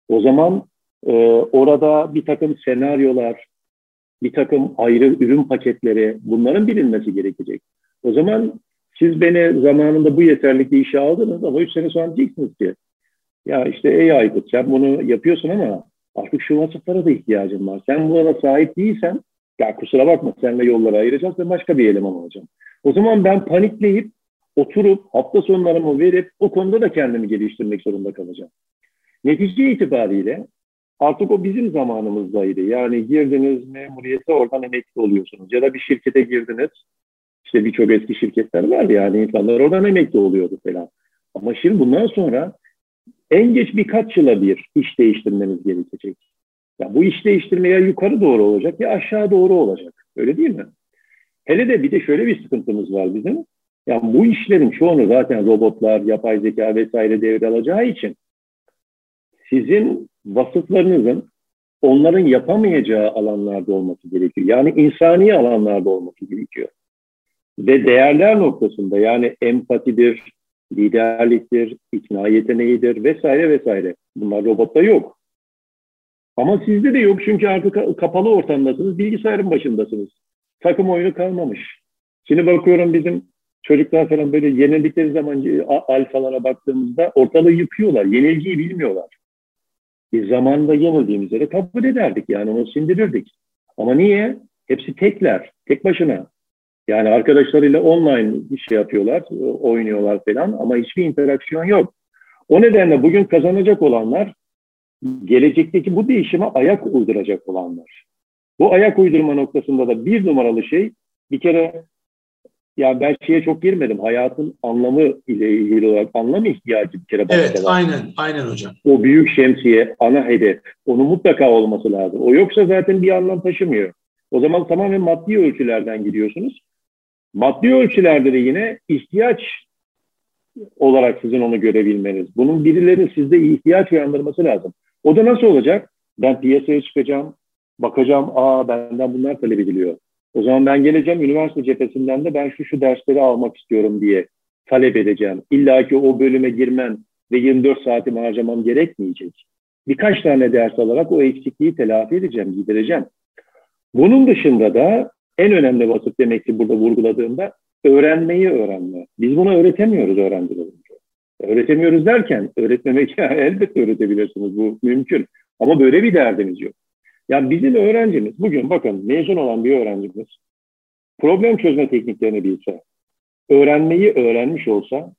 O zaman e, orada bir takım senaryolar, bir takım ayrı ürün paketleri bunların bilinmesi gerekecek. O zaman siz beni zamanında bu yeterlikle işe aldınız ama üç sene sonra diyeceksiniz ki ya işte ey Aykut sen bunu yapıyorsun ama artık şu vasıflara da ihtiyacım var. Sen buna sahip değilsen ya kusura bakma seninle yolları ayıracağız ve başka bir eleman olacağım. O zaman ben panikleyip oturup hafta sonlarımı verip o konuda da kendimi geliştirmek zorunda kalacağım. Netice itibariyle artık o bizim zamanımızdaydı. Yani girdiniz memuriyete oradan emekli oluyorsunuz. Ya da bir şirkete girdiniz işte birçok eski şirketler var yani insanlar oradan emekli oluyordu falan. Ama şimdi bundan sonra en geç birkaç yıla bir iş değiştirmeniz gerekecek. Ya bu iş değiştirmeye yukarı doğru olacak ya aşağı doğru olacak. Öyle değil mi? Hele de bir de şöyle bir sıkıntımız var bizim. Yani bu işlerin çoğunu zaten robotlar, yapay zeka vesaire devralacağı için sizin vasıflarınızın onların yapamayacağı alanlarda olması gerekiyor. Yani insani alanlarda olması gerekiyor ve değerler noktasında yani empatidir, liderliktir, ikna yeteneğidir vesaire vesaire. Bunlar robotta yok. Ama sizde de yok çünkü artık kapalı ortamdasınız, bilgisayarın başındasınız. Takım oyunu kalmamış. Şimdi bakıyorum bizim çocuklar falan böyle yenildikleri zaman alfalara baktığımızda ortalığı yıkıyorlar. Yenilgiyi bilmiyorlar. Biz zamanında yenildiğimizde de kabul ederdik yani onu sindirirdik. Ama niye? Hepsi tekler, tek başına. Yani arkadaşlarıyla online bir şey yapıyorlar, oynuyorlar falan ama hiçbir interaksiyon yok. O nedenle bugün kazanacak olanlar gelecekteki bu değişime ayak uyduracak olanlar. Bu ayak uydurma noktasında da bir numaralı şey bir kere yani ben şeye çok girmedim. Hayatın anlamı ile ilgili olarak anlam ihtiyacı bir kere Evet, var. aynen, aynen hocam. O büyük şemsiye, ana hedef, onun mutlaka olması lazım. O yoksa zaten bir anlam taşımıyor. O zaman tamamen maddi ölçülerden gidiyorsunuz. Maddi ölçülerde de yine ihtiyaç olarak sizin onu görebilmeniz. Bunun birileri sizde ihtiyaç uyandırması lazım. O da nasıl olacak? Ben piyasaya çıkacağım, bakacağım, aa benden bunlar talep ediliyor. O zaman ben geleceğim üniversite cephesinden de ben şu şu dersleri almak istiyorum diye talep edeceğim. İlla ki o bölüme girmem ve 24 saatimi harcamam gerekmeyecek. Birkaç tane ders alarak o eksikliği telafi edeceğim, gidereceğim. Bunun dışında da en önemli vasıf demek ki burada vurguladığımda öğrenmeyi öğrenme. Biz bunu öğretemiyoruz öğrencilerimize. Öğretemiyoruz derken öğretmemek yani elbette öğretebilirsiniz bu mümkün. Ama böyle bir derdimiz yok. Yani bizim öğrencimiz bugün bakın mezun olan bir öğrencimiz problem çözme tekniklerini bilse, öğrenmeyi öğrenmiş olsa,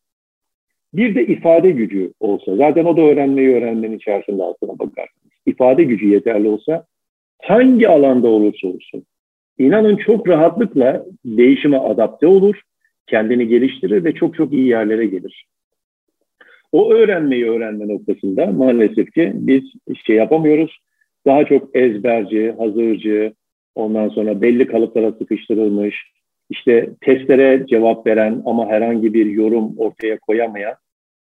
bir de ifade gücü olsa, zaten o da öğrenmeyi öğrenmenin içerisinde aslına bakarsınız. İfade gücü yeterli olsa hangi alanda olursa olsun İnanın çok rahatlıkla değişime adapte olur, kendini geliştirir ve çok çok iyi yerlere gelir. o öğrenmeyi öğrenme noktasında maalesef ki biz şey yapamıyoruz. Daha çok ezberci, hazırcı, ondan sonra belli kalıplara sıkıştırılmış, işte testlere cevap veren ama herhangi bir yorum ortaya koyamayan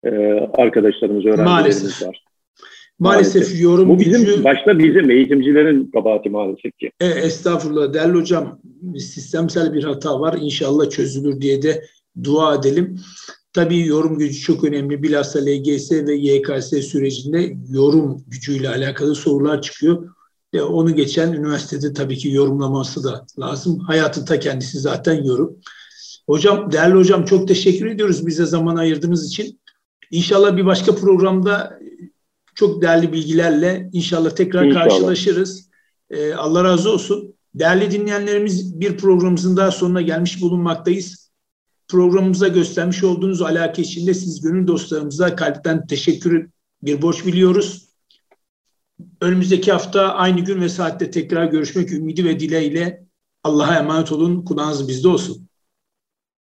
e, arkadaşlarımız, öğrencilerimiz maalesef. var. Maalesef, maalesef yorum Bu bizim gücü... başta bizim eğitimcilerin kabahati maalesef ki. E, estağfurullah değerli hocam sistemsel bir hata var İnşallah çözülür diye de dua edelim. Tabii yorum gücü çok önemli. Bilhassa LGS ve YKS sürecinde yorum gücüyle alakalı sorular çıkıyor. Ve onu geçen üniversitede tabii ki yorumlaması da lazım. Hayatın ta kendisi zaten yorum. Hocam, değerli hocam çok teşekkür ediyoruz bize zaman ayırdığınız için. İnşallah bir başka programda çok değerli bilgilerle inşallah tekrar inşallah. karşılaşırız. Ee, Allah razı olsun. Değerli dinleyenlerimiz bir programımızın daha sonuna gelmiş bulunmaktayız. Programımıza göstermiş olduğunuz alaka için de siz gönül dostlarımıza kalpten teşekkür bir borç biliyoruz. Önümüzdeki hafta aynı gün ve saatte tekrar görüşmek ümidi ve dileğiyle Allah'a emanet olun. Kulağınız bizde olsun.